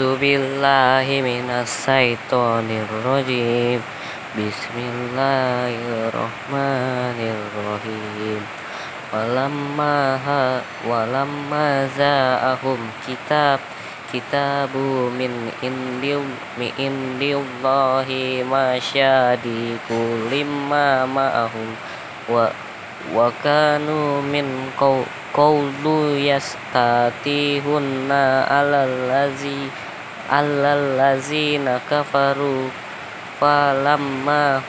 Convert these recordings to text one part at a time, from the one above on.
A'udzu billahi minas syaitonir rajim. Bismillahirrahmanirrahim. Walamma ha walamma za'ahum kitab kitabu min indil min indillahi masyadi kulimma ma'ahum wa wa kanu min qaw qawlu yastatihunna alallazi allallazina kafaru falamma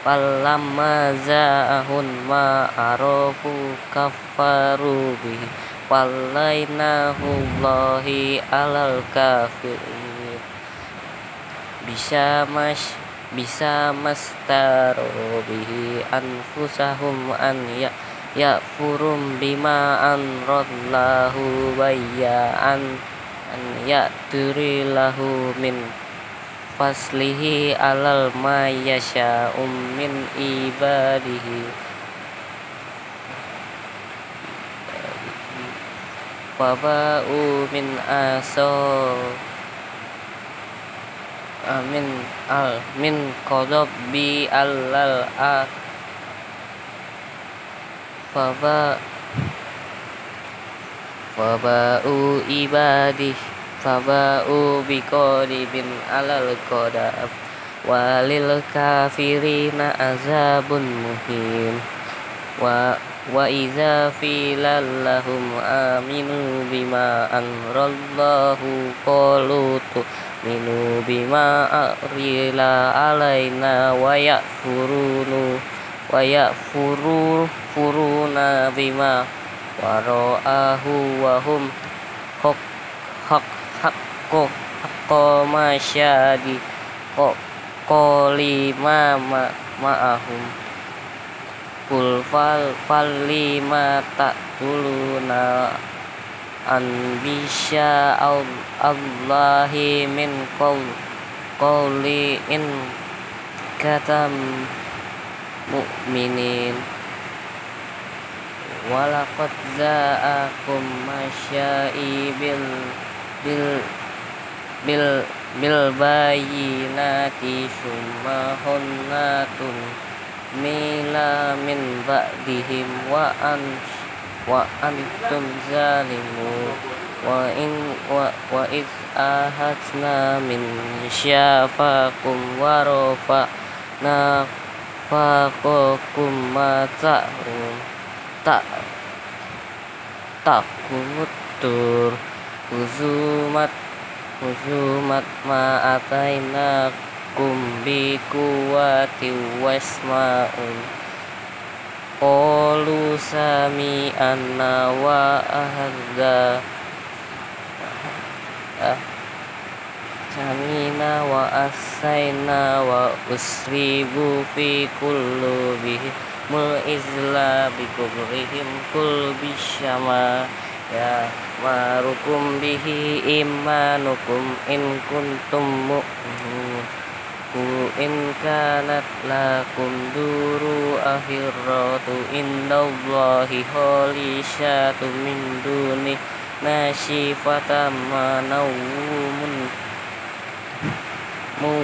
falamma za'ahun ma arafu kafaru bihi. Wallainahullahi alal kafirin. Bisa mas bisa mastaru bihi anfusahum an ya ya furum bima an radlahu bayya an an ya lahu min faslihi alal ma yasha min ibadihi. Waba'u min aso amin al min kodok bi alal a faba faba'u ibadih faba'u bin alal qadab walil kafirina azabun muhim wa wa iza filallahum aminu bima anrallahu qalu minu bima arila alaina wa yakfurunu wa yakfuru furuna bima wara'ahu wa hum hak hak hakko hakko masyadi kok koli ma ma'ahum. Kul fal fal lima tak tuluna an bisya Allahi min qaul qawli in katam mu'minin walaqad za'akum masyai bil bil bil bil bayinati summa hunnatun mila min ba'dihim wa an wa antum zalimu wa in wa wa iz ahadna min syafakum wa rafa'na faqakum ma ta'um tak takutur huzumat huzumat ma ataina kumbi kuwati wasma'un Qalu sami anna wa ahadza. Ah, Samina wa asaina wa usribu fi kulubihim mul izla bi kubrihim kul bisyama ya marukum bihi imanukum in kuntum mu'minin ku in kanat lakum duru akhiratu indallahi khalisyatu min duni nasifatan manawumun mu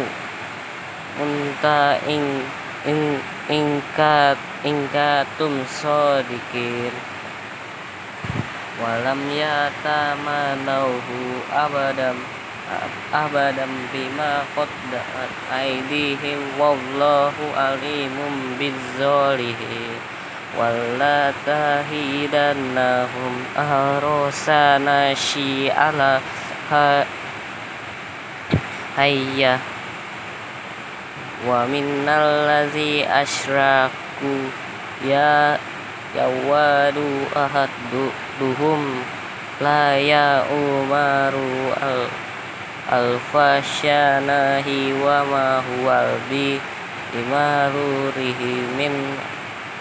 munta ing ing ingkat ingkatum sodikin walam yata manauhu abadam abadam bima qadda'at aidihim wallahu alimum bizzalihin wala tahidannahum ahrosana syi'ala hayya wa minnal ladzi asyraku ya yawadu ahaddu duhum la ya umaru al alfasyanahi wa ma huwa bi imarurihi min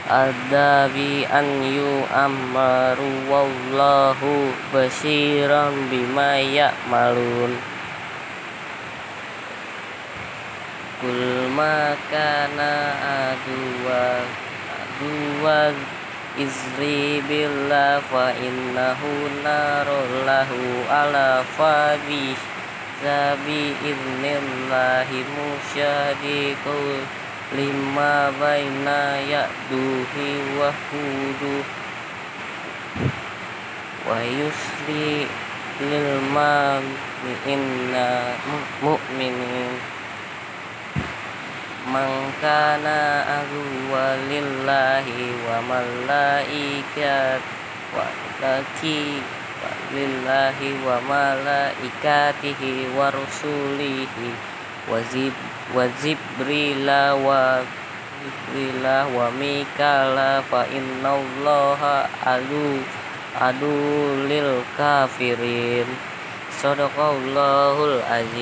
adabi an yu amaru wallahu basiran bima ya'malun kul makana aduwa aduwa izri billah fa innahu narullahu ala fabi. Hatta bi idnillahi musyadiqul lima baina ya'duhi wa hudu. Wa yusli lil mu'minin mangkana aduwa lillahi wa malaikat wa laki lillahi wa malaikatihi wa rusulihi. Wa zib wa zibrila wa zibrila wa mikala fa innallaha adu adu lil kafirin. Sadaqallahul azim